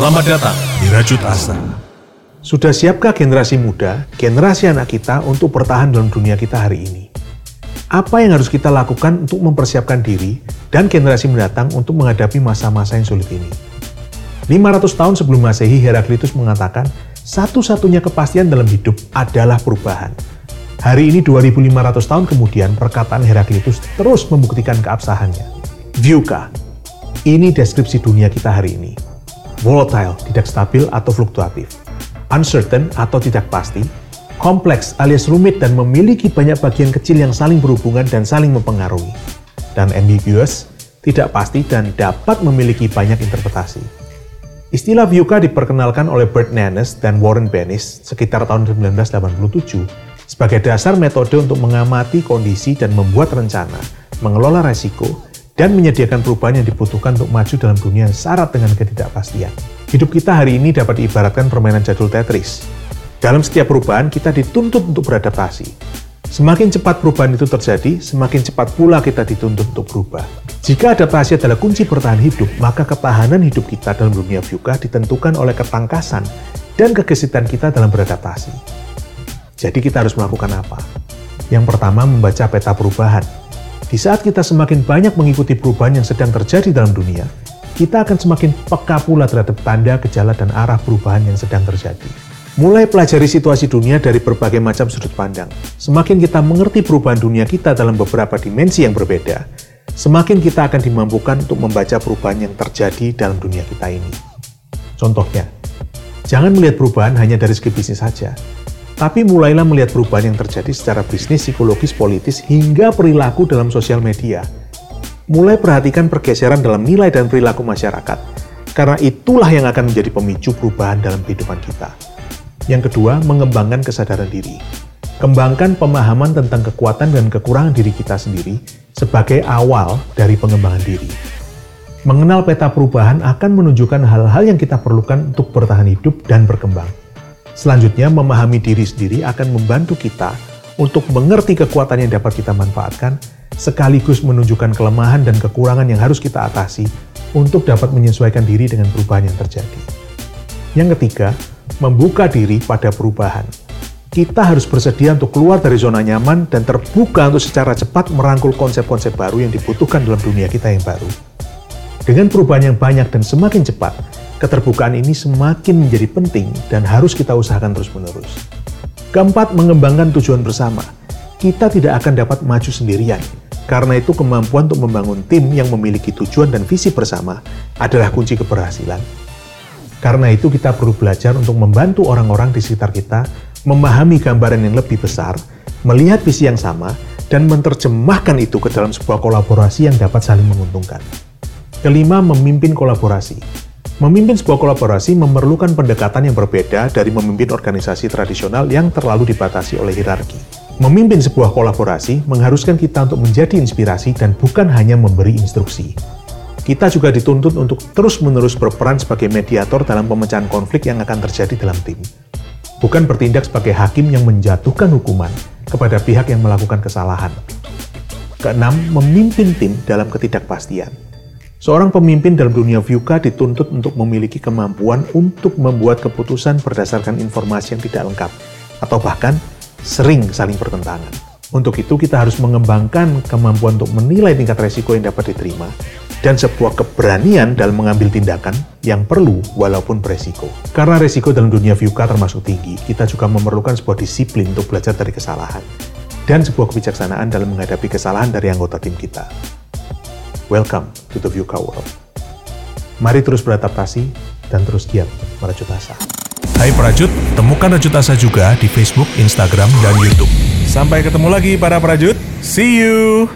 Selamat datang di Rajut Asa. Sudah siapkah generasi muda, generasi anak kita untuk bertahan dalam dunia kita hari ini? Apa yang harus kita lakukan untuk mempersiapkan diri dan generasi mendatang untuk menghadapi masa-masa yang sulit ini? 500 tahun sebelum Masehi, Heraklitus mengatakan, satu-satunya kepastian dalam hidup adalah perubahan. Hari ini 2500 tahun kemudian, perkataan Heraklitus terus membuktikan keabsahannya. Viewka, ini deskripsi dunia kita hari ini. Volatile, tidak stabil atau fluktuatif. Uncertain atau tidak pasti. Kompleks alias rumit dan memiliki banyak bagian kecil yang saling berhubungan dan saling mempengaruhi. Dan ambiguous, tidak pasti dan dapat memiliki banyak interpretasi. Istilah VUCA diperkenalkan oleh Bert Nannes dan Warren Bennis sekitar tahun 1987 sebagai dasar metode untuk mengamati kondisi dan membuat rencana, mengelola resiko, dan menyediakan perubahan yang dibutuhkan untuk maju dalam dunia yang syarat dengan ketidakpastian. Hidup kita hari ini dapat diibaratkan permainan jadul Tetris. Dalam setiap perubahan, kita dituntut untuk beradaptasi. Semakin cepat perubahan itu terjadi, semakin cepat pula kita dituntut untuk berubah. Jika adaptasi adalah kunci bertahan hidup, maka ketahanan hidup kita dalam dunia VUCA ditentukan oleh ketangkasan dan kegesitan kita dalam beradaptasi. Jadi kita harus melakukan apa? Yang pertama, membaca peta perubahan di saat kita semakin banyak mengikuti perubahan yang sedang terjadi dalam dunia, kita akan semakin peka pula terhadap tanda, gejala, dan arah perubahan yang sedang terjadi. Mulai pelajari situasi dunia dari berbagai macam sudut pandang. Semakin kita mengerti perubahan dunia kita dalam beberapa dimensi yang berbeda, semakin kita akan dimampukan untuk membaca perubahan yang terjadi dalam dunia kita ini. Contohnya, jangan melihat perubahan hanya dari segi bisnis saja, tapi mulailah melihat perubahan yang terjadi secara bisnis, psikologis, politis, hingga perilaku dalam sosial media. Mulai perhatikan pergeseran dalam nilai dan perilaku masyarakat, karena itulah yang akan menjadi pemicu perubahan dalam kehidupan kita. Yang kedua, mengembangkan kesadaran diri. Kembangkan pemahaman tentang kekuatan dan kekurangan diri kita sendiri sebagai awal dari pengembangan diri. Mengenal peta perubahan akan menunjukkan hal-hal yang kita perlukan untuk bertahan hidup dan berkembang. Selanjutnya, memahami diri sendiri akan membantu kita untuk mengerti kekuatan yang dapat kita manfaatkan, sekaligus menunjukkan kelemahan dan kekurangan yang harus kita atasi untuk dapat menyesuaikan diri dengan perubahan yang terjadi. Yang ketiga, membuka diri pada perubahan. Kita harus bersedia untuk keluar dari zona nyaman dan terbuka untuk secara cepat merangkul konsep-konsep baru yang dibutuhkan dalam dunia kita yang baru. Dengan perubahan yang banyak dan semakin cepat, keterbukaan ini semakin menjadi penting dan harus kita usahakan terus-menerus. Keempat, mengembangkan tujuan bersama. Kita tidak akan dapat maju sendirian. Karena itu kemampuan untuk membangun tim yang memiliki tujuan dan visi bersama adalah kunci keberhasilan. Karena itu kita perlu belajar untuk membantu orang-orang di sekitar kita memahami gambaran yang lebih besar, melihat visi yang sama, dan menerjemahkan itu ke dalam sebuah kolaborasi yang dapat saling menguntungkan. Kelima, memimpin kolaborasi. Memimpin sebuah kolaborasi memerlukan pendekatan yang berbeda dari memimpin organisasi tradisional yang terlalu dibatasi oleh hierarki. Memimpin sebuah kolaborasi mengharuskan kita untuk menjadi inspirasi dan bukan hanya memberi instruksi. Kita juga dituntut untuk terus-menerus berperan sebagai mediator dalam pemecahan konflik yang akan terjadi dalam tim. Bukan bertindak sebagai hakim yang menjatuhkan hukuman kepada pihak yang melakukan kesalahan. Keenam, memimpin tim dalam ketidakpastian. Seorang pemimpin dalam dunia VUCA dituntut untuk memiliki kemampuan untuk membuat keputusan berdasarkan informasi yang tidak lengkap, atau bahkan sering saling bertentangan. Untuk itu, kita harus mengembangkan kemampuan untuk menilai tingkat resiko yang dapat diterima, dan sebuah keberanian dalam mengambil tindakan yang perlu walaupun beresiko. Karena resiko dalam dunia VUCA termasuk tinggi, kita juga memerlukan sebuah disiplin untuk belajar dari kesalahan, dan sebuah kebijaksanaan dalam menghadapi kesalahan dari anggota tim kita. Welcome to the VUCA World. Mari terus beradaptasi dan terus giat merajut asa. Hai Prajut, temukan Rajut Asa juga di Facebook, Instagram, dan Youtube. Sampai ketemu lagi para Prajut. See you!